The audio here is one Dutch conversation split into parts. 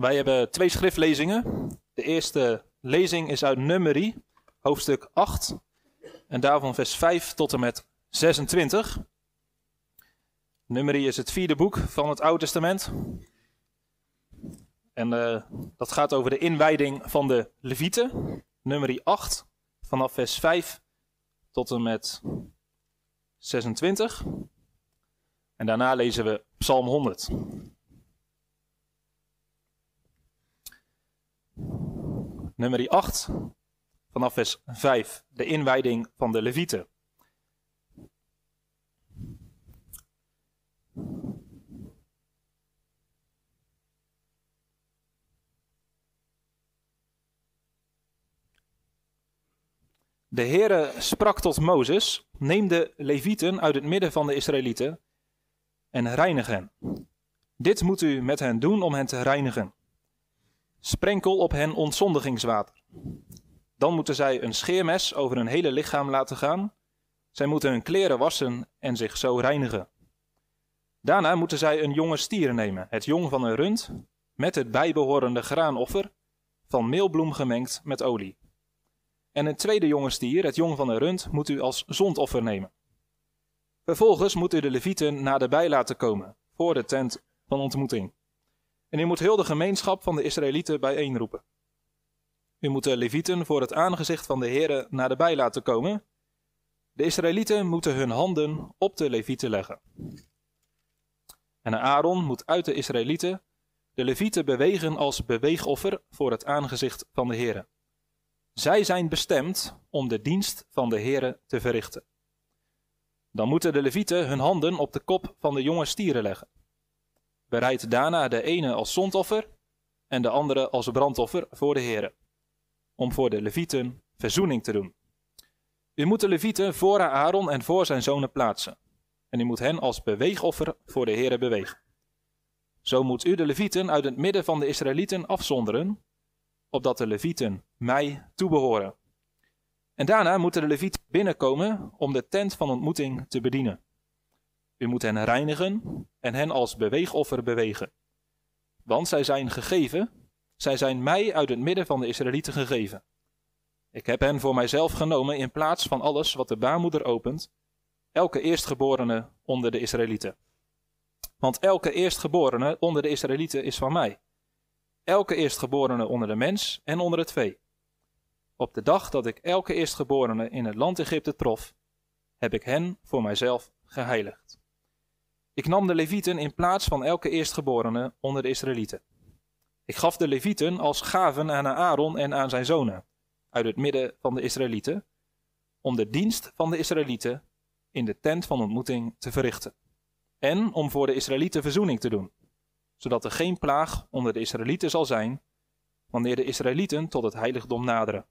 Wij hebben twee schriftlezingen. De eerste lezing is uit Numeri, hoofdstuk 8. En daarvan vers 5 tot en met 26. Numeri is het vierde boek van het Oude Testament. En uh, dat gaat over de inwijding van de Levieten. Numeri 8, vanaf vers 5 tot en met 26. En daarna lezen we Psalm 100. Nummer 8, vanaf vers 5, de inwijding van de Levieten. De Heere sprak tot Mozes: Neem de Levieten uit het midden van de Israëlieten en reinig hen. Dit moet u met hen doen om hen te reinigen. Sprenkel op hen ontzondigingswater. Dan moeten zij een scheermes over hun hele lichaam laten gaan. Zij moeten hun kleren wassen en zich zo reinigen. Daarna moeten zij een jonge stier nemen, het jong van een rund, met het bijbehorende graanoffer, van meelbloem gemengd met olie. En een tweede jonge stier, het jong van een rund, moet u als zondoffer nemen. Vervolgens moet u de levieten naderbij laten komen, voor de tent van ontmoeting. En u moet heel de gemeenschap van de Israëlieten bijeenroepen. U moet de levieten voor het aangezicht van de Heere naderbij laten komen. De Israëlieten moeten hun handen op de levieten leggen. En Aaron moet uit de Israëlieten de levieten bewegen als beweegoffer voor het aangezicht van de Heere. Zij zijn bestemd om de dienst van de Heere te verrichten. Dan moeten de levieten hun handen op de kop van de jonge stieren leggen. Bereid daarna de ene als zondoffer en de andere als brandoffer voor de Heere, om voor de levieten verzoening te doen. U moet de levieten voor Aaron en voor zijn zonen plaatsen, en u moet hen als beweegoffer voor de Heere bewegen. Zo moet u de levieten uit het midden van de Israëlieten afzonderen, opdat de levieten mij toebehoren. En daarna moeten de levieten binnenkomen om de tent van ontmoeting te bedienen. U moet hen reinigen en hen als beweegoffer bewegen. Want zij zijn gegeven, zij zijn mij uit het midden van de Israëlieten gegeven. Ik heb hen voor mijzelf genomen in plaats van alles wat de baarmoeder opent, elke eerstgeborene onder de Israëlieten. Want elke eerstgeborene onder de Israëlieten is van mij. Elke eerstgeborene onder de mens en onder het vee. Op de dag dat ik elke eerstgeborene in het land Egypte trof, heb ik hen voor mijzelf geheiligd. Ik nam de Levieten in plaats van elke eerstgeborene onder de Israëlieten. Ik gaf de Levieten als gaven aan Aaron en aan zijn zonen, uit het midden van de Israëlieten, om de dienst van de Israëlieten in de tent van ontmoeting te verrichten. En om voor de Israëlieten verzoening te doen, zodat er geen plaag onder de Israëlieten zal zijn, wanneer de Israëlieten tot het heiligdom naderen.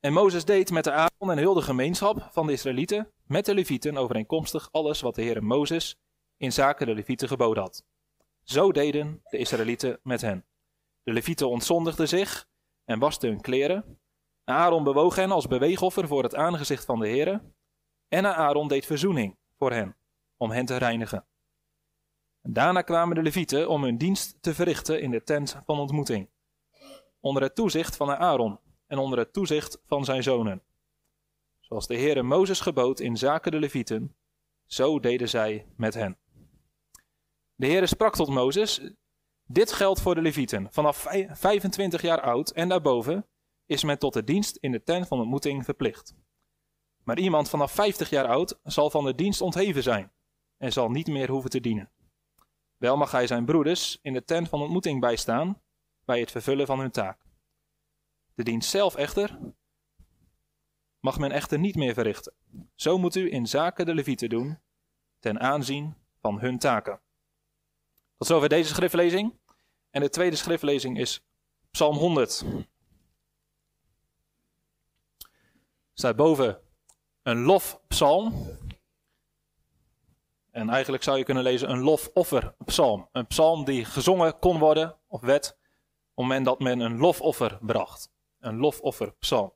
En Mozes deed met de Aaron en heel de gemeenschap van de Israëlieten met de Levieten overeenkomstig alles wat de Heer Mozes in zaken de Levieten geboden had. Zo deden de Israëlieten met hen. De Levieten ontzondigden zich en wasten hun kleren. Aaron bewoog hen als beweegoffer voor het aangezicht van de Heer. En Aaron deed verzoening voor hen, om hen te reinigen. En daarna kwamen de Levieten om hun dienst te verrichten in de tent van ontmoeting. Onder het toezicht van Aaron en onder het toezicht van zijn zonen. Zoals de Heere Mozes gebood in zaken de Levieten, zo deden zij met hen. De Heere sprak tot Mozes: Dit geldt voor de Levieten. Vanaf 25 jaar oud en daarboven is men tot de dienst in de tent van ontmoeting verplicht. Maar iemand vanaf 50 jaar oud zal van de dienst ontheven zijn en zal niet meer hoeven te dienen. Wel mag hij zijn broeders in de tent van ontmoeting bijstaan bij het vervullen van hun taak. De dienst zelf echter mag men echter niet meer verrichten. Zo moet u in zaken de levieten doen, ten aanzien van hun taken. Tot zover deze schriftlezing. En de tweede schriftlezing is Psalm 100. Staat boven een lofpsalm. En eigenlijk zou je kunnen lezen een lofofferpsalm. Een psalm die gezongen kon worden of werd op het moment dat men een lofoffer bracht een lofofferpsalm.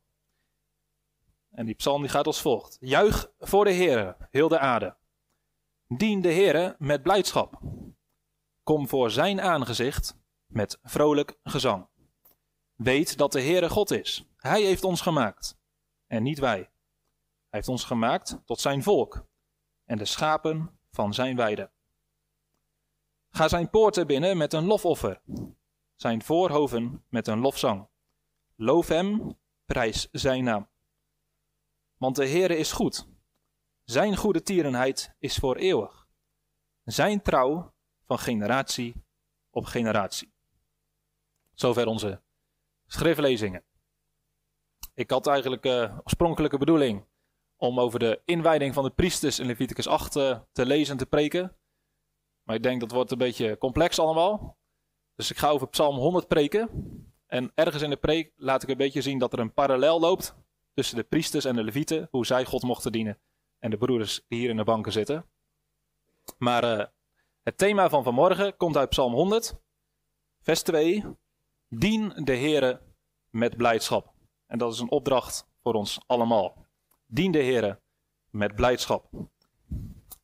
En die psalm die gaat als volgt. Juich voor de Heere, heel de aarde. Dien de Heere met blijdschap. Kom voor zijn aangezicht met vrolijk gezang. Weet dat de Heere God is. Hij heeft ons gemaakt en niet wij. Hij heeft ons gemaakt tot zijn volk en de schapen van zijn weide. Ga zijn poorten binnen met een lofoffer, zijn voorhoven met een lofzang. Loof hem, prijs zijn naam. Want de Heere is goed. Zijn goede tierenheid is voor eeuwig. Zijn trouw van generatie op generatie. Zover onze schriftlezingen. Ik had eigenlijk uh, oorspronkelijke bedoeling om over de inwijding van de priesters in Leviticus 8 uh, te lezen en te preken. Maar ik denk dat wordt een beetje complex allemaal. Dus ik ga over Psalm 100 preken. En ergens in de preek laat ik een beetje zien dat er een parallel loopt tussen de priesters en de levieten, hoe zij God mochten dienen, en de broeders die hier in de banken zitten. Maar uh, het thema van vanmorgen komt uit Psalm 100, vers 2. Dien de Heere met blijdschap. En dat is een opdracht voor ons allemaal. Dien de Heere met blijdschap.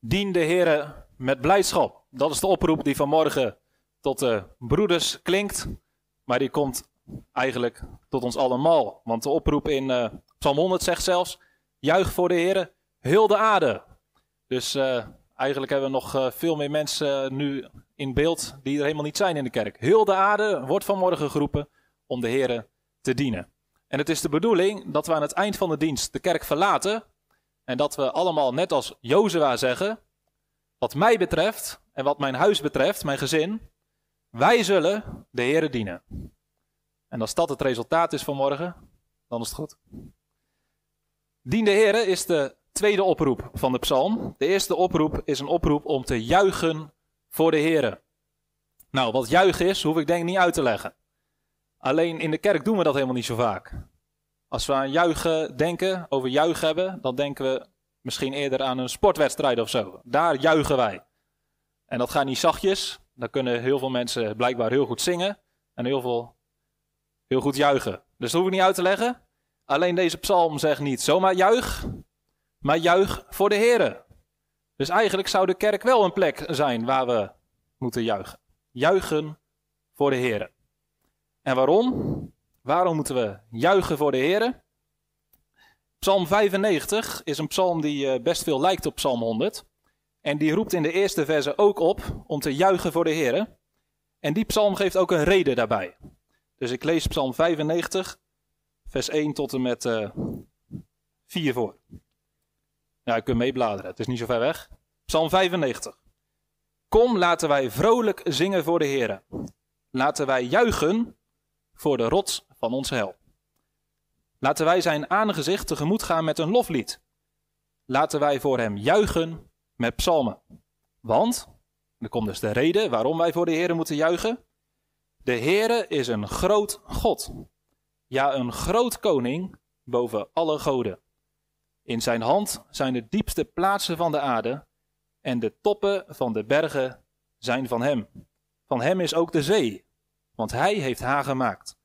Dien de Heere met blijdschap. Dat is de oproep die vanmorgen tot de broeders klinkt. Maar die komt eigenlijk tot ons allemaal. Want de oproep in uh, Psalm 100 zegt zelfs: Juich voor de Heere, heel de aarde. Dus uh, eigenlijk hebben we nog uh, veel meer mensen nu in beeld die er helemaal niet zijn in de kerk. Heel de aarde wordt vanmorgen geroepen om de Heere te dienen. En het is de bedoeling dat we aan het eind van de dienst de kerk verlaten. En dat we allemaal net als Jozua zeggen: Wat mij betreft en wat mijn huis betreft, mijn gezin, wij zullen de Heere dienen. En als dat het resultaat is van morgen, dan is het goed. Dien de Heere is de tweede oproep van de psalm. De eerste oproep is een oproep om te juichen voor de Heere. Nou, wat juichen is, hoef ik denk niet uit te leggen. Alleen in de kerk doen we dat helemaal niet zo vaak. Als we aan juichen denken, over juichen hebben, dan denken we misschien eerder aan een sportwedstrijd of zo. Daar juichen wij. En dat gaat niet zachtjes. Dan kunnen heel veel mensen blijkbaar heel goed zingen en heel veel heel goed juichen. Dus dat hoef ik niet uit te leggen. Alleen deze psalm zegt niet zomaar juich, maar juich voor de Here. Dus eigenlijk zou de kerk wel een plek zijn waar we moeten juichen. Juichen voor de Here. En waarom? Waarom moeten we juichen voor de Here? Psalm 95 is een psalm die eh, best veel lijkt op Psalm 100. En die roept in de eerste verse ook op om te juichen voor de Here. En die psalm geeft ook een reden daarbij. Dus ik lees Psalm 95, vers 1 tot en met uh, eh, 4 voor. Ja, je kunt meebladeren, het is niet zo ver weg. Psalm 95. Kom, laten wij vrolijk zingen voor de Heer. Laten wij juichen voor de rots van onze hel. Laten wij zijn aangezicht tegemoet gaan met een loflied. Laten wij voor hem juichen met psalmen. Want, er komt dus de reden waarom wij voor de Heer moeten juichen. De Heere is een groot God. Ja, een groot koning boven alle goden. In zijn hand zijn de diepste plaatsen van de aarde en de toppen van de bergen zijn van hem. Van hem is ook de zee, want hij heeft haar gemaakt.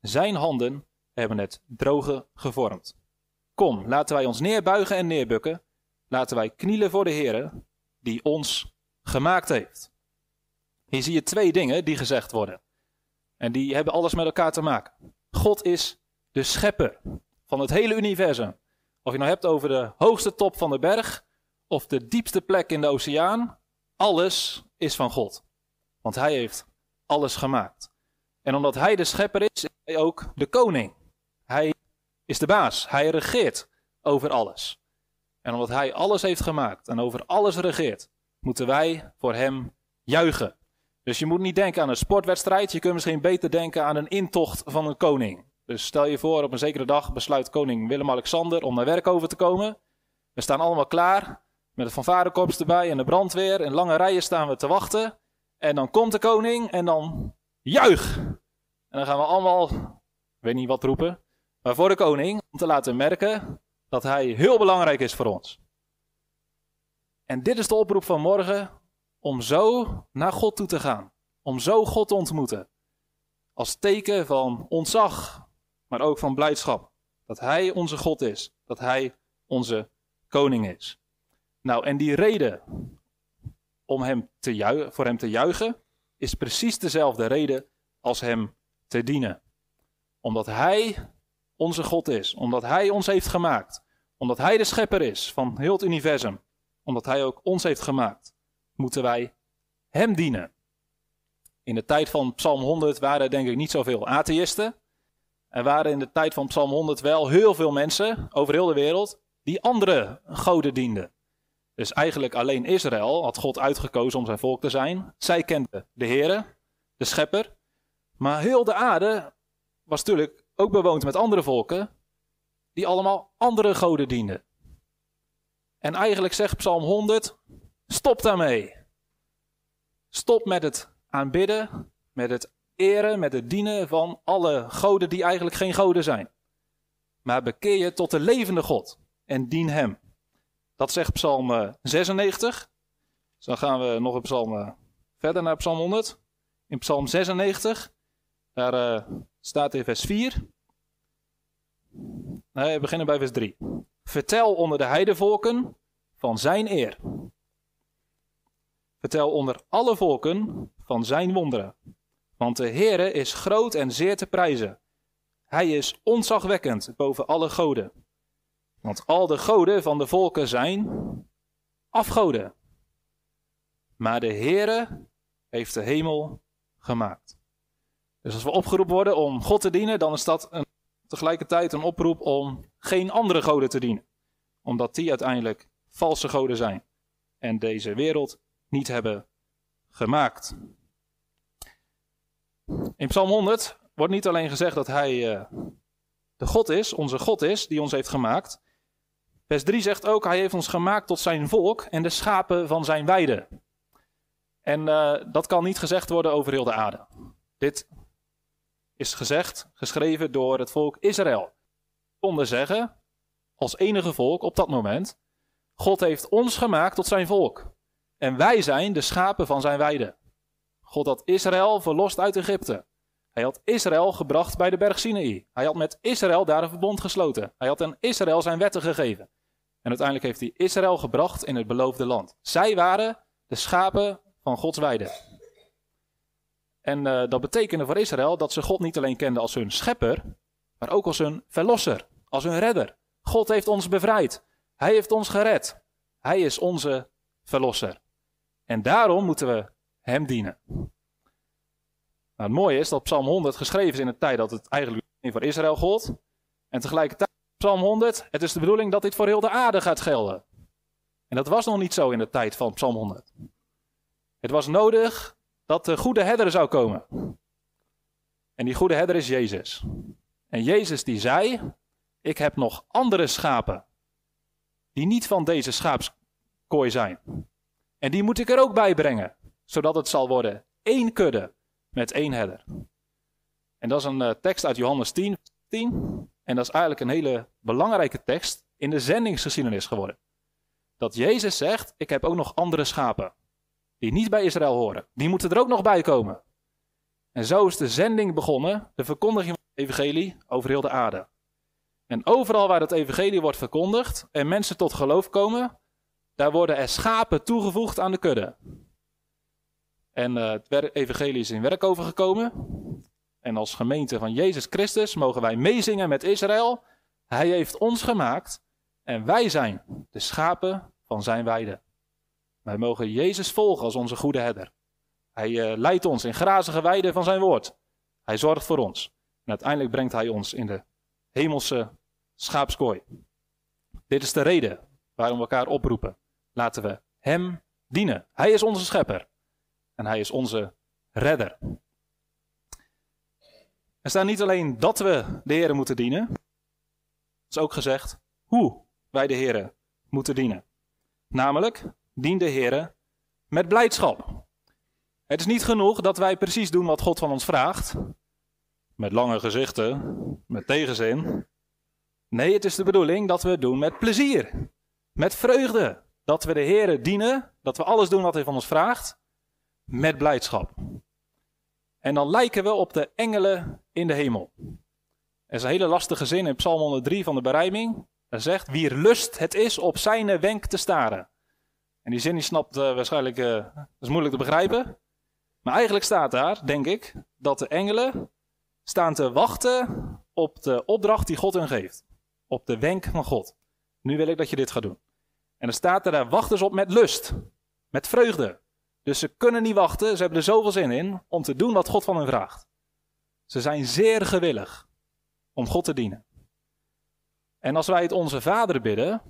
Zijn handen hebben het droge gevormd. Kom, laten wij ons neerbuigen en neerbukken. Laten wij knielen voor de Heere, die ons gemaakt heeft. Hier zie je twee dingen die gezegd worden. En die hebben alles met elkaar te maken. God is de schepper van het hele universum. Of je nou hebt over de hoogste top van de berg of de diepste plek in de oceaan, alles is van God. Want hij heeft alles gemaakt. En omdat hij de schepper is, is hij ook de koning. Hij is de baas. Hij regeert over alles. En omdat hij alles heeft gemaakt en over alles regeert, moeten wij voor hem juichen. Dus je moet niet denken aan een sportwedstrijd. Je kunt misschien beter denken aan een intocht van een koning. Dus stel je voor, op een zekere dag besluit koning Willem-Alexander om naar werk over te komen. We staan allemaal klaar, met het fanfarekorps erbij en de brandweer. In lange rijen staan we te wachten. En dan komt de koning en dan juich. En dan gaan we allemaal, ik weet niet wat roepen, maar voor de koning. Om te laten merken dat hij heel belangrijk is voor ons. En dit is de oproep van morgen om zo naar God toe te gaan. Om zo God te ontmoeten. Als teken van ontzag, maar ook van blijdschap. Dat Hij onze God is. Dat Hij onze koning is. Nou, en die reden om hem te juichen, voor Hem te juichen, is precies dezelfde reden als Hem te dienen. Omdat Hij onze God is, omdat Hij ons heeft gemaakt, omdat Hij de schepper is van heel het universum, omdat Hij ook ons heeft gemaakt, moeten wij Hem dienen. In de tijd van Psalm 100 waren er denk ik niet zoveel atheïsten. Er waren in de tijd van Psalm 100 wel heel veel mensen over heel de wereld die andere goden dienden. Dus eigenlijk alleen Israël had God uitgekozen om zijn volk te zijn. Zij kenden de Heere, de schepper. Maar heel de aarde was natuurlijk ook bewoond met andere volken die allemaal andere goden dienden. En eigenlijk zegt Psalm 100, stop daarmee. Stop met het aanbidden, met het eren, met het dienen van alle goden die eigenlijk geen goden zijn. Maar bekeer je tot de levende God en dien Hem. Dat zegt Psalm 96. Eh, dan gaan we nog een psalm eh, verder naar Psalm 100. In Psalm 96, daar uh, staat in vers 4. Nee, we beginnen bij vers 3. Vertel onder de heidevolken van zijn eer. Vertel onder alle volken van zijn wonderen. Want de Heere is groot en zeer te prijzen. Hij is ontzagwekkend boven alle goden. Want al de goden van de volken zijn afgoden. Maar de Heere heeft de hemel gemaakt. Dus als we opgeroepen worden om God te dienen, dan is dat een, tegelijkertijd een oproep om geen andere goden te dienen. Omdat die uiteindelijk valse goden zijn en deze wereld niet hebben gemaakt. In Psalm 100 wordt niet alleen gezegd dat hij uh, de God is, onze God is, die ons heeft gemaakt. Vers 3 zegt ook, hij heeft ons gemaakt tot zijn volk en de schapen van zijn weide. En uh, dat kan niet gezegd worden over heel de aarde. Dit is gezegd, geschreven door het volk Israël. Konden zeggen, als enige volk op dat moment, God heeft ons gemaakt tot zijn volk. En wij zijn de schapen van zijn weide. God had Israël verlost uit Egypte. Hij had Israël gebracht bij de berg Sinaï. Hij had met Israël daar een verbond gesloten. Hij had aan Israël zijn wetten gegeven. En uiteindelijk heeft hij Israël gebracht in het beloofde land. Zij waren de schapen van Gods weide. En uh, dat betekende voor Israël dat ze God niet alleen kenden als hun schepper, maar ook als hun verlosser, als hun redder. God heeft ons bevrijd. Hij heeft ons gered. Hij is onze verlosser. En daarom moeten we hem dienen. Nou, het mooie is dat Psalm 100 geschreven is in een tijd dat het eigenlijk voor Israël gold. En tegelijkertijd, Psalm 100, het is de bedoeling dat dit voor heel de aarde gaat gelden. En dat was nog niet zo in de tijd van Psalm 100. Het was nodig dat de goede herder zou komen. En die goede herder is Jezus. En Jezus die zei, ik heb nog andere schapen die niet van deze schaapskooi zijn. En die moet ik er ook bij brengen, zodat het zal worden één kudde met één herder. En dat is een uh, tekst uit Johannes 10, 10. En dat is eigenlijk een hele belangrijke tekst in de zendingsgeschiedenis geworden. Dat Jezus zegt, ik heb ook nog andere schapen, die niet bij Israël horen. Die moeten er ook nog bij komen. En zo is de zending begonnen, de verkondiging van het evangelie over heel de aarde. En overal waar het evangelie wordt verkondigd en mensen tot geloof komen, daar worden er schapen toegevoegd aan de kudde. En uh, het evangelie is in werk overgekomen. En als gemeente van Jezus Christus mogen wij meezingen met Israël. Hij heeft ons gemaakt en wij zijn de schapen van zijn weide. Wij mogen Jezus volgen als onze goede herder. Hij uh, leidt ons in grazige weiden van zijn woord. Hij zorgt voor ons. En uiteindelijk brengt hij ons in de hemelse schaapskooi. Dit is de reden waarom we elkaar oproepen. Laten we Hem dienen. Hij is onze schepper. En Hij is onze redder. Er staat niet alleen dat we de Heer moeten dienen. Is ook gezegd hoe wij de Heer moeten dienen. Namelijk, dien de Heer met blijdschap. Het is niet genoeg dat wij precies doen wat God van ons vraagt. Met lange gezichten, met tegenzin. Nee, het is de bedoeling dat we het doen met plezier, met vreugde. Dat we de Heer dienen, dat we alles doen wat Hij van ons vraagt, met blijdschap. En dan lijken we op de engelen in de hemel. Er is een hele lastige zin in Psalm 103 van de berijming. Er zegt, wie lust het is op zijn wenk te staren. En die zin die snapt uh, waarschijnlijk, uh, is moeilijk te begrijpen. Maar eigenlijk staat daar, denk ik, dat de engelen staan te wachten op de opdracht die God hun geeft. Op de wenk van God. Nu wil ik dat je dit gaat doen. En dan staat er, daar wachten ze op met lust. Met vreugde. Dus ze kunnen niet wachten, ze hebben er zoveel zin in om te doen wat God van hen vraagt. Ze zijn zeer gewillig om God te dienen. En als wij het onze Vader bidden,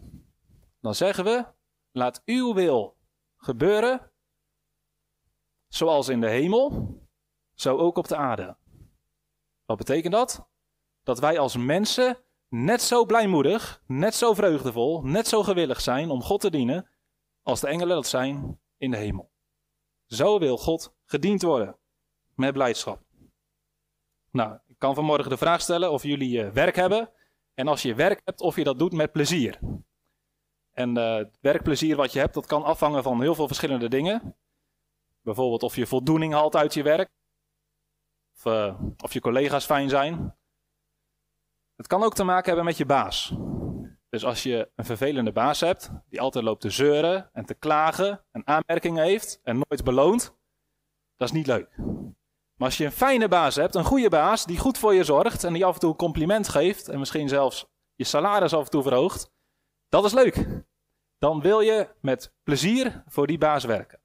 dan zeggen we: Laat uw wil gebeuren, zoals in de hemel, zo ook op de aarde. Wat betekent dat? Dat wij als mensen net zo blijmoedig, net zo vreugdevol, net zo gewillig zijn om God te dienen, als de engelen dat zijn in de hemel. Zo wil God gediend worden, met blijdschap. Nou, ik kan vanmorgen de vraag stellen of jullie uh, werk hebben. En als je werk hebt, of je dat doet met plezier. En uh, het werkplezier wat je hebt, dat kan afhangen van heel veel verschillende dingen. Bijvoorbeeld of je voldoening haalt uit je werk. Of, uh, of je collega's fijn zijn. Het kan ook te maken hebben met je baas. Dus als je een vervelende baas hebt, die altijd loopt te zeuren en te klagen en aanmerkingen heeft en nooit beloont, dat is niet leuk. Maar als je een fijne baas hebt, een goede baas, die goed voor je zorgt en die af en toe een compliment geeft en misschien zelfs je salaris af en toe verhoogt, dat is leuk. Dan wil je met plezier voor die baas werken.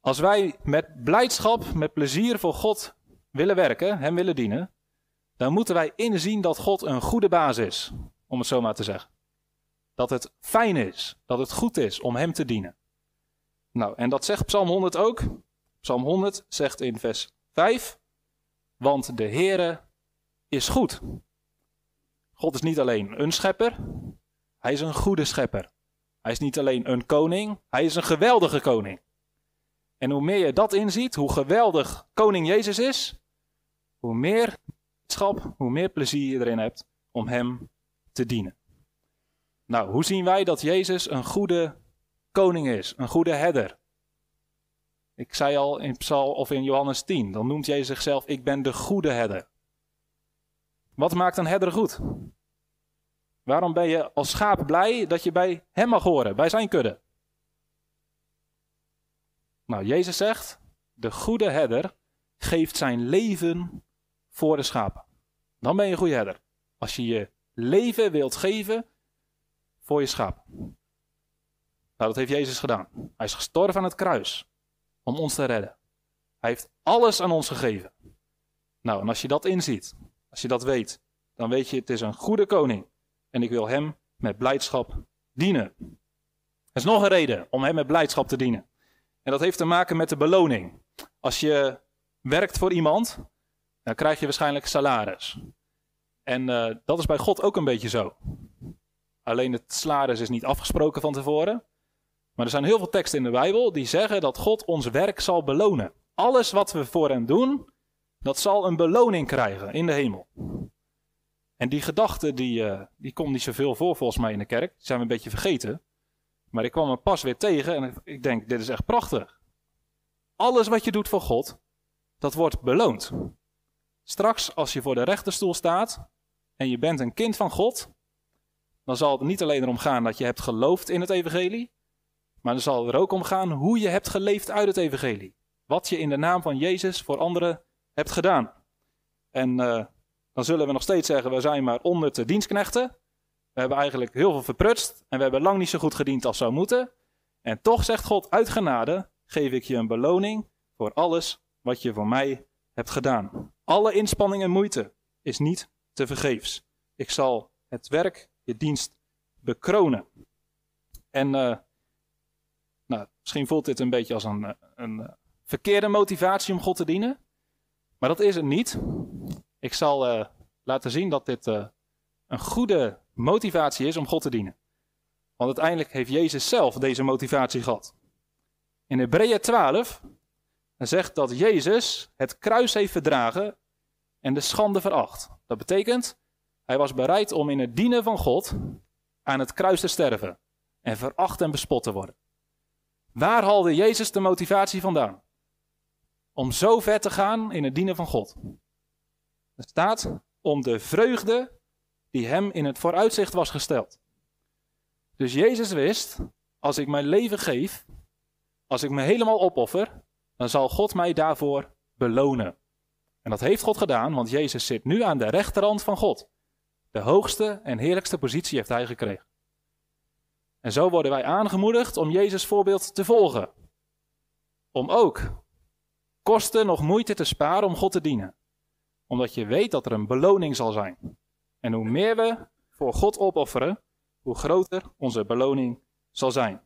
Als wij met blijdschap, met plezier voor God willen werken, hem willen dienen, dan moeten wij inzien dat God een goede baas is, om het zo maar te zeggen. Dat het fijn is, dat het goed is om hem te dienen. Nou, en dat zegt Psalm 100 ook. Psalm 100 zegt in vers 5, want de Heere is goed. God is niet alleen een schepper, hij is een goede schepper. Hij is niet alleen een koning, hij is een geweldige koning. En hoe meer je dat inziet, hoe geweldig koning Jezus is, hoe meer schap, hoe meer plezier je erin hebt om hem te dienen. Nou, hoe zien wij dat Jezus een goede koning is, een goede herder? Ik zei al in Psalm of in Johannes 10, dan noemt Jezus zichzelf: Ik ben de goede herder. Wat maakt een herder goed? Waarom ben je als schaap blij dat je bij hem mag horen, bij zijn kudde? Nou, Jezus zegt: De goede herder geeft zijn leven voor de schapen. Dan ben je een goede herder. Als je je leven wilt geven voor je schapen. Nou, dat heeft Jezus gedaan. Hij is gestorven aan het kruis om ons te redden. Hij heeft alles aan ons gegeven. Nou, en als je dat inziet, als je dat weet, dan weet je, het is een goede koning. En ik wil hem met blijdschap dienen. Er is nog een reden om hem met blijdschap te dienen. En dat heeft te maken met de beloning. Als je werkt voor iemand, dan krijg je waarschijnlijk salaris. En uh, dat is bij God ook een beetje zo. Alleen het salaris is niet afgesproken van tevoren. Maar er zijn heel veel teksten in de Bijbel die zeggen dat God ons werk zal belonen. Alles wat we voor hem doen, dat zal een beloning krijgen in de hemel. En die gedachte, die, uh, die komt niet zoveel voor volgens mij in de kerk. Die zijn we een beetje vergeten. Maar ik kwam er pas weer tegen en ik denk, dit is echt prachtig. Alles wat je doet voor God, dat wordt beloond. Straks, als je voor de rechterstoel staat en je bent een kind van God, dan zal het niet alleen erom gaan dat je hebt geloofd in het evangelie, maar dan zal er ook om gaan hoe je hebt geleefd uit het evangelie. Wat je in de naam van Jezus voor anderen hebt gedaan. En uh, dan zullen we nog steeds zeggen, we zijn maar onnutte dienstknechten. We hebben eigenlijk heel veel verprutst en we hebben lang niet zo goed gediend als zou moeten. En toch zegt God, uit genade geef ik je een beloning voor alles wat je voor mij hebt gedaan. Alle inspanning en moeite is niet te vergeefs. Ik zal het werk, je dienst, bekronen. En uh, nou, misschien voelt dit een beetje als een, een verkeerde motivatie om God te dienen. Maar dat is het niet. Ik zal laten zien dat dit een goede motivatie is om God te dienen. Want uiteindelijk heeft Jezus zelf deze motivatie gehad. In Hebreeën 12 zegt dat Jezus het kruis heeft verdragen en de schande veracht. Dat betekent, hij was bereid om in het dienen van God aan het kruis te sterven en veracht en bespot te worden. Waar haalde Jezus de motivatie vandaan? Om zo ver te gaan in het dienen van God. Er staat om de vreugde die hem in het vooruitzicht was gesteld. Dus Jezus wist, als ik mijn leven geef, als ik me helemaal opoffer, dan zal God mij daarvoor belonen. En dat heeft God gedaan, want Jezus zit nu aan de rechterhand van God. De hoogste en heerlijkste positie heeft hij gekregen. En zo worden wij aangemoedigd om Jezus voorbeeld te volgen. Om ook kosten nog moeite te sparen om God te dienen. Omdat je weet dat er een beloning zal zijn. En hoe meer we voor God opofferen, hoe groter onze beloning zal zijn.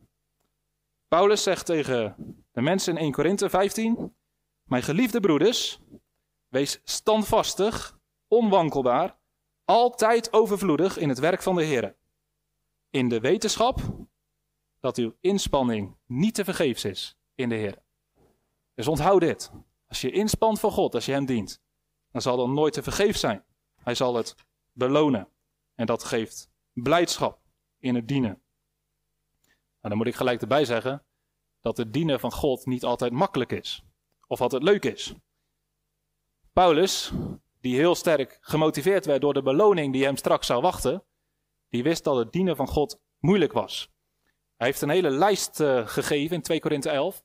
Paulus zegt tegen de mensen in 1 Korinthe 15: Mijn geliefde broeders, wees standvastig, onwankelbaar, altijd overvloedig in het werk van de Heer. In de wetenschap dat uw inspanning niet te vergeefs is in de Heer. Dus onthoud dit. Als je inspant voor God, als je Hem dient, dan zal dat nooit te vergeefs zijn. Hij zal het belonen. En dat geeft blijdschap in het dienen. Nou, dan moet ik gelijk erbij zeggen dat het dienen van God niet altijd makkelijk is. Of altijd leuk is. Paulus, die heel sterk gemotiveerd werd door de beloning die hem straks zou wachten, die wist dat het dienen van God moeilijk was. Hij heeft een hele lijst uh, gegeven in 2 Korinthe 11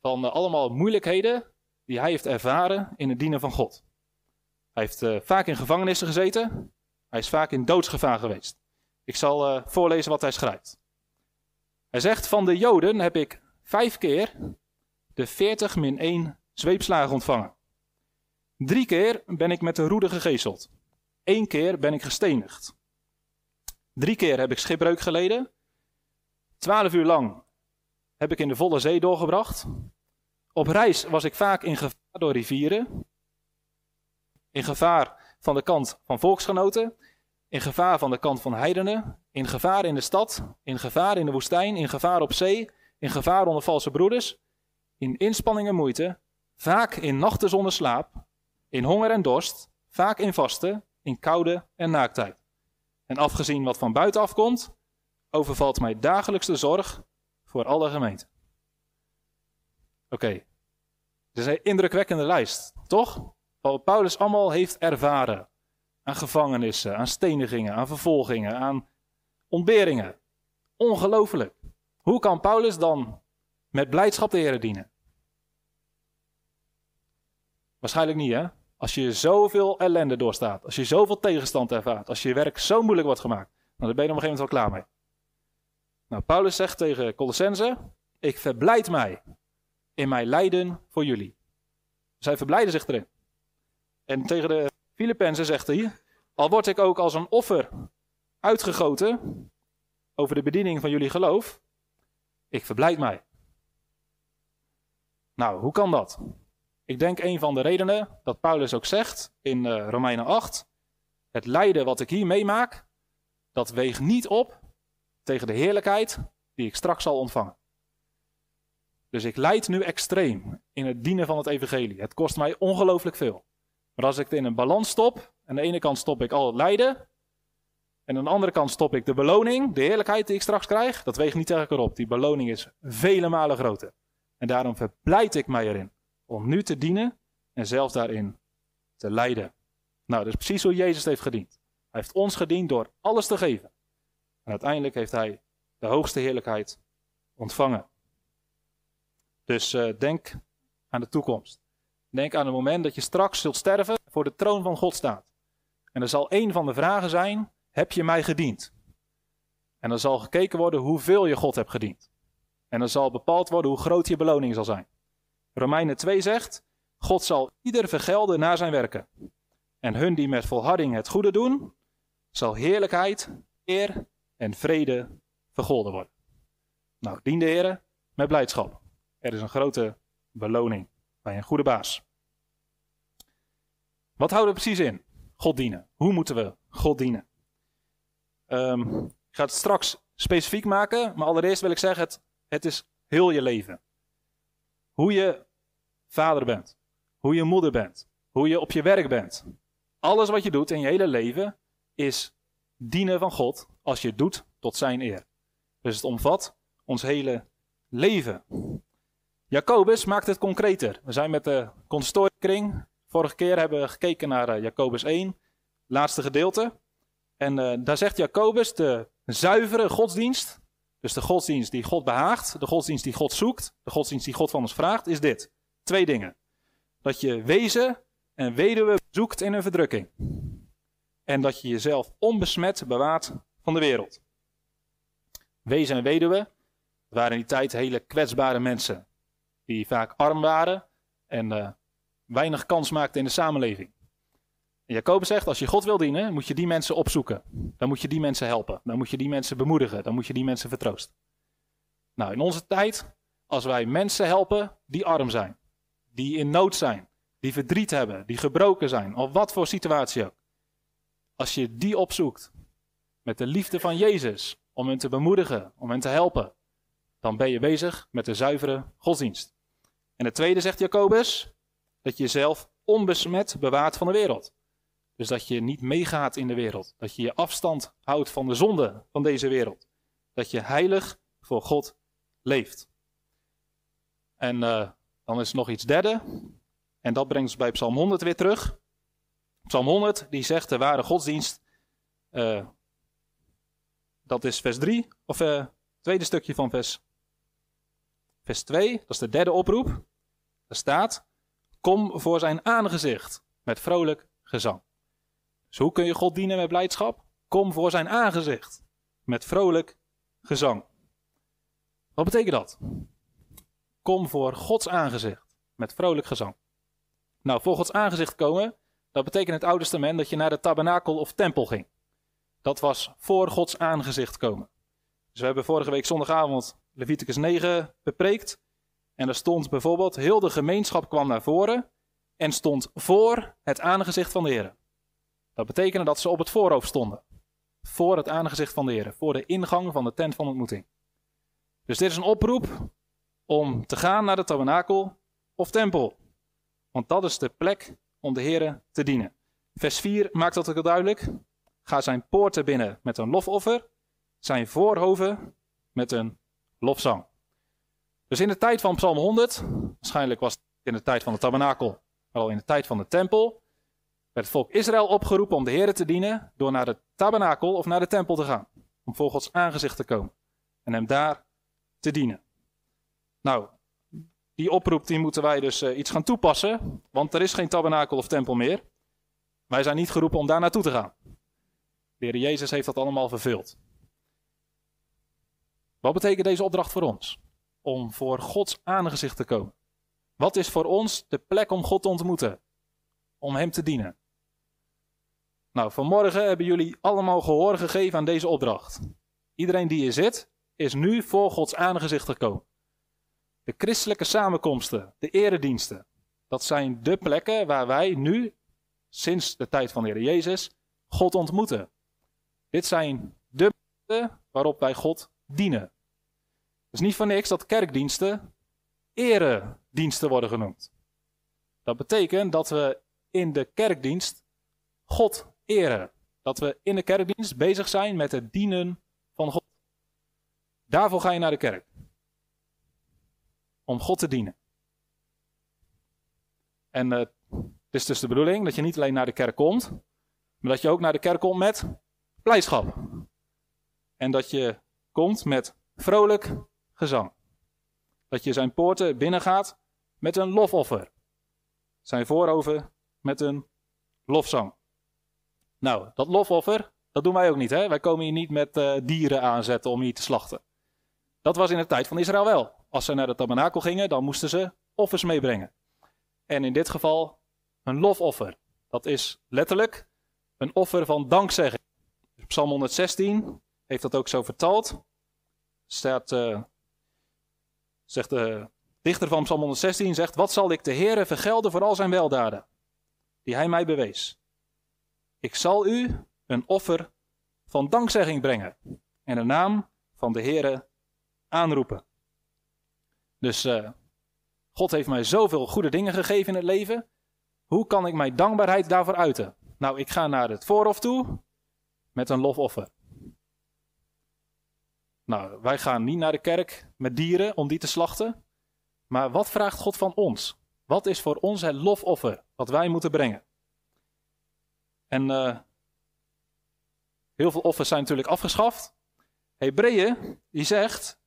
van uh, allemaal moeilijkheden die hij heeft ervaren in het dienen van God. Hij heeft uh, vaak in gevangenissen gezeten. Hij is vaak in doodsgevaar geweest. Ik zal voorlezen wat hij schrijft. Hij zegt: Van de Joden heb ik vijf keer de 40 min 1 zweepslagen ontvangen. Drie keer ben ik met de roede gegezeld. Eén keer ben ik gestenigd. Drie keer heb ik schipbreuk geleden. Twaalf uur lang heb ik in de volle zee doorgebracht. Op reis was ik vaak in gevaar door rivieren. In gevaar van de kant van volksgenoten. In gevaar van de kant van heidenen. In gevaar in de stad. In gevaar in de woestijn. In gevaar op zee. In gevaar onder valse broeders. In inspanning en moeite. Vaak in nachten zonder slaap. In honger en dorst. Vaak in vasten. In koude en naaktheid. En afgezien wat van buiten afkomt, overvalt mij dagelijks de zorg voor alle gemeenten. Oké, okay. dit is een indrukwekkende lijst, toch? Wat Paulus allemaal heeft ervaren. Aan gevangenissen, aan stenigingen, aan vervolgingen, aan ontberingen. Ongelooflijk. Hoe kan Paulus dan met blijdschap de Heer dienen? Waarschijnlijk niet, hè? Als je zoveel ellende doorstaat, als je zoveel tegenstand ervaart, als je werk zo moeilijk wordt gemaakt, dan ben je op een gegeven moment wel klaar mee. Nou, Paulus zegt tegen Colossense: Ik verblijd mij in mijn lijden voor jullie. Zij verblijden zich erin. En tegen de Filippenzen zegt hij: Al word ik ook als een offer uitgegoten over de bediening van jullie geloof, ik verblijd mij. Nou, hoe kan dat? Ik denk een van de redenen dat Paulus ook zegt in uh, Romeinen 8: Het lijden wat ik hier meemaak, dat weegt niet op tegen de heerlijkheid die ik straks zal ontvangen. Dus ik lijd nu extreem in het dienen van het evangelie. Het kost mij ongelooflijk veel. Maar als ik het in een balans stop, aan de ene kant stop ik al het lijden, en aan de andere kant stop ik de beloning, de heerlijkheid die ik straks krijg, dat weegt niet tegen op. Die beloning is vele malen groter. En daarom verblijd ik mij erin om nu te dienen en zelf daarin te lijden. Nou, dat is precies hoe Jezus heeft gediend. Hij heeft ons gediend door alles te geven. En uiteindelijk heeft hij de hoogste heerlijkheid ontvangen. Dus uh, denk aan de toekomst. Denk aan het moment dat je straks zult sterven voor de troon van God staat. En er zal een van de vragen zijn: heb je mij gediend? En dan zal gekeken worden hoeveel je God hebt gediend. En dan zal bepaald worden hoe groot je beloning zal zijn. Romeinen 2 zegt: God zal ieder vergelden naar zijn werken. En hun die met volharding het goede doen, zal heerlijkheid, eer en vrede vergolden worden. Nou, dien de Heer met blijdschap. Er is een grote beloning bij een goede baas. Wat houden we precies in? God dienen. Hoe moeten we God dienen? Um, ik ga het straks specifiek maken, maar allereerst wil ik zeggen: het, het is heel je leven. Hoe je vader bent. Hoe je moeder bent. Hoe je op je werk bent. Alles wat je doet in je hele leven is dienen van God als je het doet tot zijn eer. Dus het omvat ons hele leven. Jacobus maakt het concreter. We zijn met de consistoriekring. Vorige keer hebben we gekeken naar uh, Jacobus 1, laatste gedeelte. En uh, daar zegt Jacobus de zuivere godsdienst, dus de godsdienst die God behaagt, de godsdienst die God zoekt, de godsdienst die God van ons vraagt, is dit. Twee dingen. Dat je wezen en weduwen bezoekt in hun verdrukking. En dat je jezelf onbesmet bewaart van de wereld. Wezen en weduwen waren in die tijd hele kwetsbare mensen. Die vaak arm waren en uh, weinig kans maakten in de samenleving. Jacobus zegt, als je God wil dienen, moet je die mensen opzoeken. Dan moet je die mensen helpen. Dan moet je die mensen bemoedigen. Dan moet je die mensen vertroosten. Nou, in onze tijd, als wij mensen helpen die arm zijn, die in nood zijn, die verdriet hebben, die gebroken zijn, of wat voor situatie ook. Als je die opzoekt met de liefde van Jezus, om hen te bemoedigen, om hen te helpen, dan ben je bezig met de zuivere godsdienst. En het tweede zegt Jacobus, dat je jezelf onbesmet bewaart van de wereld. Dus dat je niet meegaat in de wereld. Dat je je afstand houdt van de zonde van deze wereld. Dat je heilig voor God leeft. En uh, dan is er nog iets derde. En dat brengt ons bij Psalm 100 weer terug. Psalm 100 die zegt de ware godsdienst. Uh, dat is vers 3, of uh, tweede stukje van vers, vers 2. Dat is de derde oproep. Er staat: Kom voor zijn aangezicht met vrolijk gezang. Dus hoe kun je God dienen met blijdschap? Kom voor zijn aangezicht met vrolijk gezang. Wat betekent dat? Kom voor Gods aangezicht met vrolijk gezang. Nou, voor Gods aangezicht komen, dat betekent in het Oude Testament dat je naar de tabernakel of tempel ging. Dat was voor Gods aangezicht komen. Dus we hebben vorige week zondagavond Leviticus 9 bepreekt. En er stond bijvoorbeeld, heel de gemeenschap kwam naar voren en stond voor het aangezicht van de Heer. Dat betekende dat ze op het voorhoofd stonden. Voor het aangezicht van de Heer, voor de ingang van de tent van ontmoeting. Dus dit is een oproep om te gaan naar de tabernakel of tempel. Want dat is de plek om de Heer te dienen. Vers 4 maakt dat ook duidelijk. Ga zijn poorten binnen met een lofoffer, zijn voorhoven met een lofzang. Dus in de tijd van Psalm 100, waarschijnlijk was het in de tijd van de tabernakel, maar al in de tijd van de tempel, werd het volk Israël opgeroepen om de Heer te dienen door naar de tabernakel of naar de tempel te gaan. Om voor Gods aangezicht te komen en hem daar te dienen. Nou, die oproep die moeten wij dus uh, iets gaan toepassen, want er is geen tabernakel of tempel meer. Wij zijn niet geroepen om daar naartoe te gaan. De Heer Jezus heeft dat allemaal vervuld. Wat betekent deze opdracht voor ons? Om voor Gods aangezicht te komen. Wat is voor ons de plek om God te ontmoeten? Om Hem te dienen. Nou, vanmorgen hebben jullie allemaal gehoor gegeven aan deze opdracht. Iedereen die hier zit, is nu voor Gods aangezicht gekomen. De christelijke samenkomsten, de erediensten, dat zijn de plekken waar wij nu, sinds de tijd van de Heer Jezus, God ontmoeten. Dit zijn de plekken waarop wij God dienen. Het is niet voor niks dat kerkdiensten erediensten worden genoemd. Dat betekent dat we in de kerkdienst God eren. Dat we in de kerkdienst bezig zijn met het dienen van God. Daarvoor ga je naar de kerk. Om God te dienen. En uh, het is dus de bedoeling dat je niet alleen naar de kerk komt, maar dat je ook naar de kerk komt met blijdschap. En dat je komt met vrolijk gezang. Dat je zijn poorten binnengaat met een lofoffer. Zijn vooroven met een lofzang. Nou, dat lofoffer, dat doen wij ook niet. Hè? Wij komen hier niet met uh, dieren aanzetten om hier te slachten. Dat was in de tijd van Israël wel. Als ze naar de tabernakel gingen, dan moesten ze offers meebrengen. En in dit geval een lofoffer. Dat is letterlijk een offer van dankzegging. Psalm 116 heeft dat ook zo vertaald. Staat, uh, zegt de dichter van Psalm 116, zegt, wat zal ik de Heere vergelden voor al zijn weldaden, die hij mij bewees. Ik zal u een offer van dankzegging brengen en de naam van de Heere aanroepen. Dus uh, God heeft mij zoveel goede dingen gegeven in het leven. Hoe kan ik mijn dankbaarheid daarvoor uiten? Nou, ik ga naar het voorhof toe met een lofoffer. Nou, wij gaan niet naar de kerk met dieren om die te slachten. Maar wat vraagt God van ons? Wat is voor ons het lofoffer wat wij moeten brengen? En uh, heel veel offers zijn natuurlijk afgeschaft. Hebreeën, die zegt,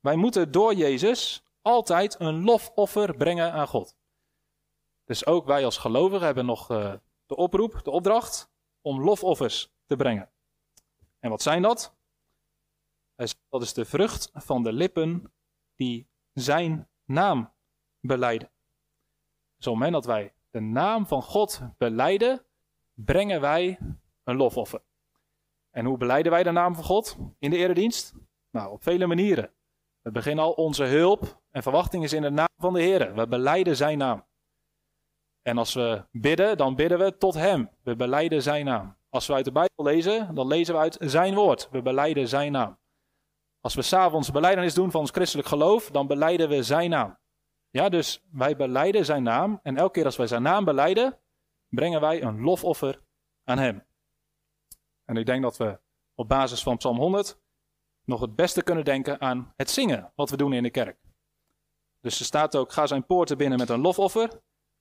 wij moeten door Jezus altijd een lofoffer brengen aan God. Dus ook wij als gelovigen hebben nog uh, de oproep, de opdracht om lofoffers te brengen. En wat zijn dat? Dat is de vrucht van de lippen die zijn naam beleiden. Het moment dat wij de naam van God beleiden, brengen wij een lofoffer. En hoe beleiden wij de naam van God in de eredienst? Nou, op vele manieren. We beginnen al onze hulp en verwachting is in de naam van de Heer. We beleiden zijn naam. En als we bidden, dan bidden we tot Hem. We beleiden zijn naam. Als we uit de Bijbel lezen, dan lezen we uit zijn woord. We beleiden zijn naam. Als we s'avonds beleidenis doen van ons christelijk geloof, dan beleiden we zijn naam. Ja, dus wij beleiden zijn naam. En elke keer als wij zijn naam beleiden, brengen wij een lofoffer aan Hem. En ik denk dat we op basis van Psalm 100 nog het beste kunnen denken aan het zingen wat we doen in de kerk. Dus er staat ook: ga zijn poorten binnen met een lofoffer,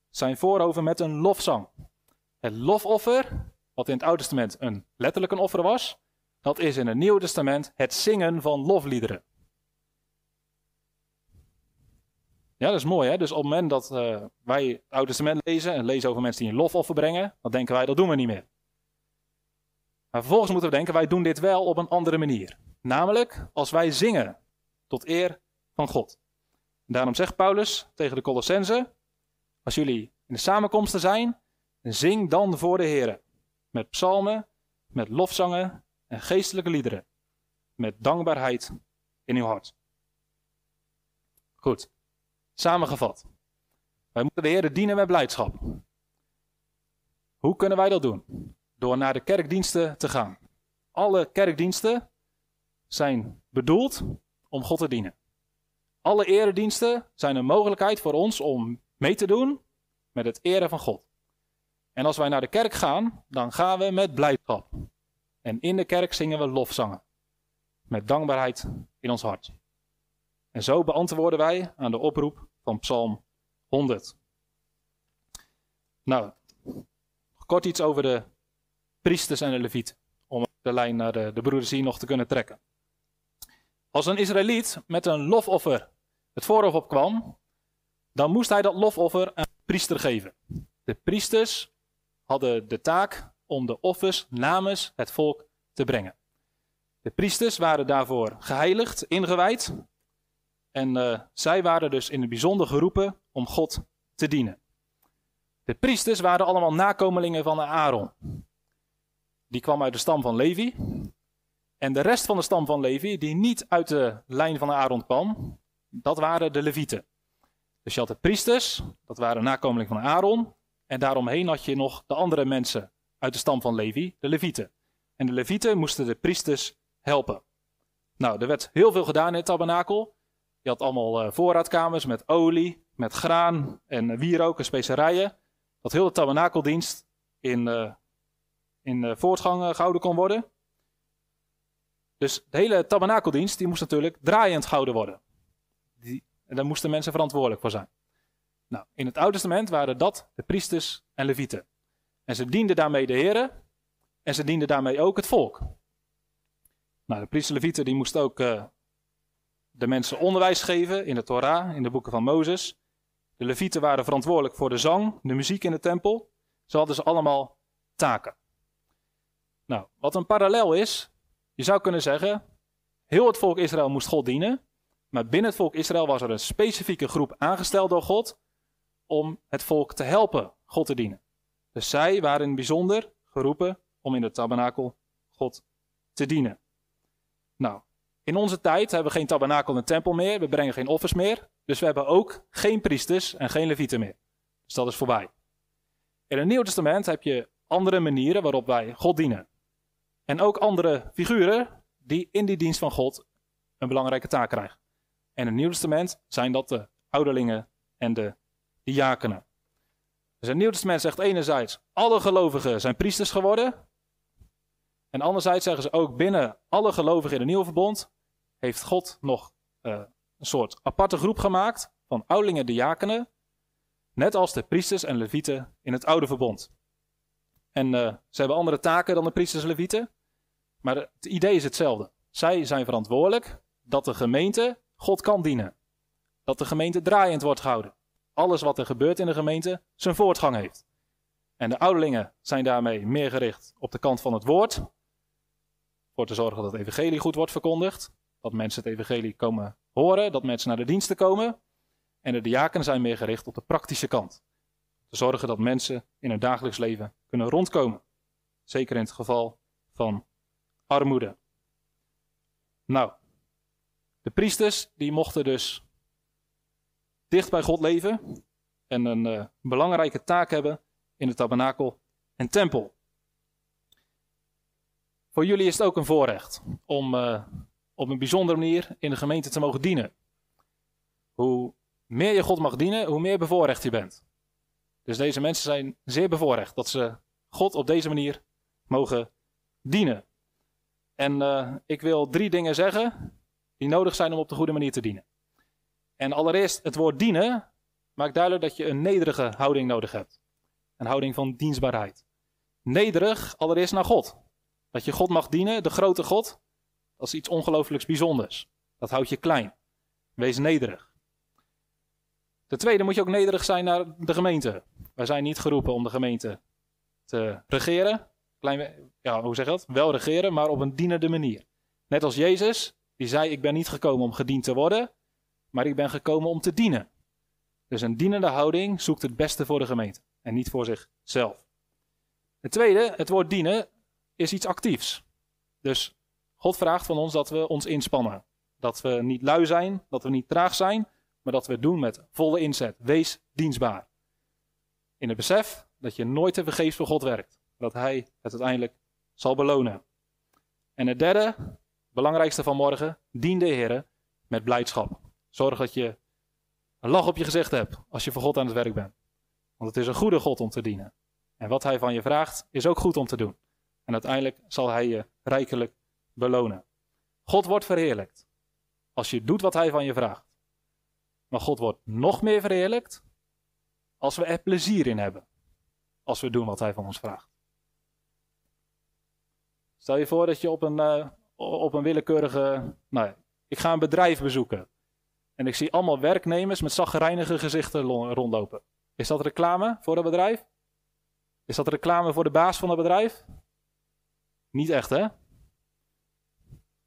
zijn voorover met een lofzang. Het lofoffer, wat in het Oude Testament een letterlijk een offer was, dat is in het Nieuwe Testament het zingen van lofliederen. Ja, dat is mooi hè. Dus op het moment dat uh, wij het Oude Testament lezen en lezen over mensen die een lofoffer brengen, dan denken wij dat doen we niet meer. Maar vervolgens moeten we denken, wij doen dit wel op een andere manier. Namelijk als wij zingen tot eer van God. daarom zegt Paulus tegen de Colossense, als jullie in de samenkomsten zijn, zing dan voor de Heer. Met psalmen, met lofzangen en geestelijke liederen. Met dankbaarheid in uw hart. Goed, samengevat. Wij moeten de Heer dienen met blijdschap. Hoe kunnen wij dat doen? Door naar de kerkdiensten te gaan. Alle kerkdiensten zijn bedoeld om God te dienen. Alle erediensten zijn een mogelijkheid voor ons om mee te doen met het eren van God. En als wij naar de kerk gaan, dan gaan we met blijdschap. En in de kerk zingen we lofzangen. Met dankbaarheid in ons hart. En zo beantwoorden wij aan de oproep van Psalm 100. Nou, kort iets over de priesters en de levieten. Om de lijn naar de, de broeders hier nog te kunnen trekken. Als een Israëliet met een lofoffer het voorhoofd opkwam, dan moest hij dat lofoffer aan de priester geven. De priesters hadden de taak om de offers namens het volk te brengen. De priesters waren daarvoor geheiligd, ingewijd. En uh, zij waren dus in het bijzonder geroepen om God te dienen. De priesters waren allemaal nakomelingen van Aaron. Die kwam uit de stam van Levi. En de rest van de stam van Levi, die niet uit de lijn van Aaron kwam, dat waren de Levieten. Dus je had de priesters, dat waren nakomelingen van Aaron. En daaromheen had je nog de andere mensen uit de stam van Levi, de Levieten. En de Levieten moesten de priesters helpen. Nou, er werd heel veel gedaan in het tabernakel. Je had allemaal uh, voorraadkamers met olie, met graan en wierook en specerijen. Dat heel de tabernakeldienst in, uh, in voortgang gehouden kon worden. Dus de hele tabernakeldienst die moest natuurlijk draaiend gehouden worden. Die, en daar moesten mensen verantwoordelijk voor zijn. Nou, in het Oude Testament waren dat de priesters en levieten. En ze dienden daarmee de heren en ze dienden daarmee ook het volk. Nou, de priesters en levieten die moesten ook de mensen onderwijs geven in de Torah, in de boeken van Mozes. De levieten waren verantwoordelijk voor de zang, de muziek in de tempel. Zo hadden ze allemaal taken. Nou, wat een parallel is, je zou kunnen zeggen, heel het volk Israël moest God dienen, maar binnen het volk Israël was er een specifieke groep aangesteld door God om het volk te helpen God te dienen. Dus zij waren in het bijzonder geroepen om in de tabernakel God te dienen. Nou, in onze tijd hebben we geen tabernakel en tempel meer, we brengen geen offers meer, dus we hebben ook geen priesters en geen levieten meer. Dus dat is voorbij. In het Nieuw Testament heb je andere manieren waarop wij God dienen. En ook andere figuren die in die dienst van God een belangrijke taak krijgen. En in het Nieuw Testament zijn dat de ouderlingen en de diakenen. Dus het Nieuw Testament zegt enerzijds, alle gelovigen zijn priesters geworden. En anderzijds zeggen ze ook, binnen alle gelovigen in het Nieuwe Verbond heeft God nog uh, een soort aparte groep gemaakt van ouderlingen en diakenen. Net als de priesters en levieten in het Oude Verbond. En uh, ze hebben andere taken dan de priesters en levieten. Maar het idee is hetzelfde. Zij zijn verantwoordelijk dat de gemeente God kan dienen. Dat de gemeente draaiend wordt gehouden. alles wat er gebeurt in de gemeente zijn voortgang heeft. En de ouderlingen zijn daarmee meer gericht op de kant van het woord. Voor te zorgen dat het evangelie goed wordt verkondigd. Dat mensen het evangelie komen horen. Dat mensen naar de diensten komen. En de diakenen zijn meer gericht op de praktische kant. Te zorgen dat mensen in hun dagelijks leven kunnen rondkomen. Zeker in het geval van armoede. Nou, de priesters die mochten dus dicht bij God leven en een uh, belangrijke taak hebben in de tabernakel en tempel. Voor jullie is het ook een voorrecht om uh, op een bijzondere manier in de gemeente te mogen dienen. Hoe meer je God mag dienen, hoe meer bevoorrecht je bent. Dus deze mensen zijn zeer bevoorrecht dat ze God op deze manier mogen dienen. En uh, ik wil drie dingen zeggen die nodig zijn om op de goede manier te dienen. En allereerst, het woord dienen maakt duidelijk dat je een nederige houding nodig hebt. Een houding van dienstbaarheid. Nederig, allereerst naar God. Dat je God mag dienen, de grote God, is iets ongelooflijks bijzonders. Dat houdt je klein. Wees nederig. Ten tweede moet je ook nederig zijn naar de gemeente. Wij zijn niet geroepen om de gemeente te regeren. Klein, ja, hoe zeg je dat? Wel regeren, maar op een dienende manier. Net als Jezus, die zei: Ik ben niet gekomen om gediend te worden, maar ik ben gekomen om te dienen. Dus een dienende houding zoekt het beste voor de gemeente en niet voor zichzelf. Het tweede, het woord dienen, is iets actiefs. Dus God vraagt van ons dat we ons inspannen. Dat we niet lui zijn, dat we niet traag zijn, maar dat we het doen met volle inzet. Wees dienstbaar. In het besef dat je nooit te vergeefs voor God werkt. Dat Hij het uiteindelijk zal belonen. En het derde, belangrijkste van morgen, dien de Heer met blijdschap. Zorg dat je een lach op je gezicht hebt als je voor God aan het werk bent. Want het is een goede God om te dienen. En wat Hij van je vraagt, is ook goed om te doen. En uiteindelijk zal Hij je rijkelijk belonen. God wordt verheerlijkt als je doet wat Hij van je vraagt. Maar God wordt nog meer verheerlijkt als we er plezier in hebben. Als we doen wat Hij van ons vraagt. Stel je voor dat je op een, uh, op een willekeurige. Nou, ik ga een bedrijf bezoeken. En ik zie allemaal werknemers met zaggerijnige gezichten rondlopen. Is dat reclame voor het bedrijf? Is dat reclame voor de baas van het bedrijf? Niet echt, hè?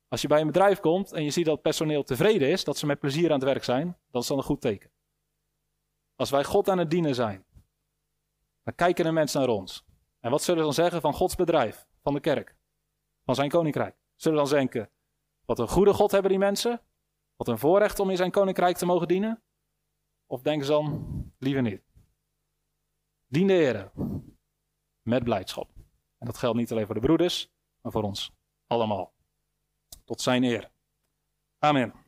Als je bij een bedrijf komt en je ziet dat het personeel tevreden is, dat ze met plezier aan het werk zijn, dan is dat een goed teken. Als wij God aan het dienen zijn, dan kijken de mensen naar ons. En wat zullen ze dan zeggen van Gods bedrijf, van de kerk, van zijn koninkrijk? Zullen we dan denken, wat een goede God hebben die mensen? Wat een voorrecht om in zijn koninkrijk te mogen dienen? Of denken ze dan, liever niet? Dien de Heer met blijdschap. En dat geldt niet alleen voor de broeders, maar voor ons allemaal. Tot zijn eer. Amen.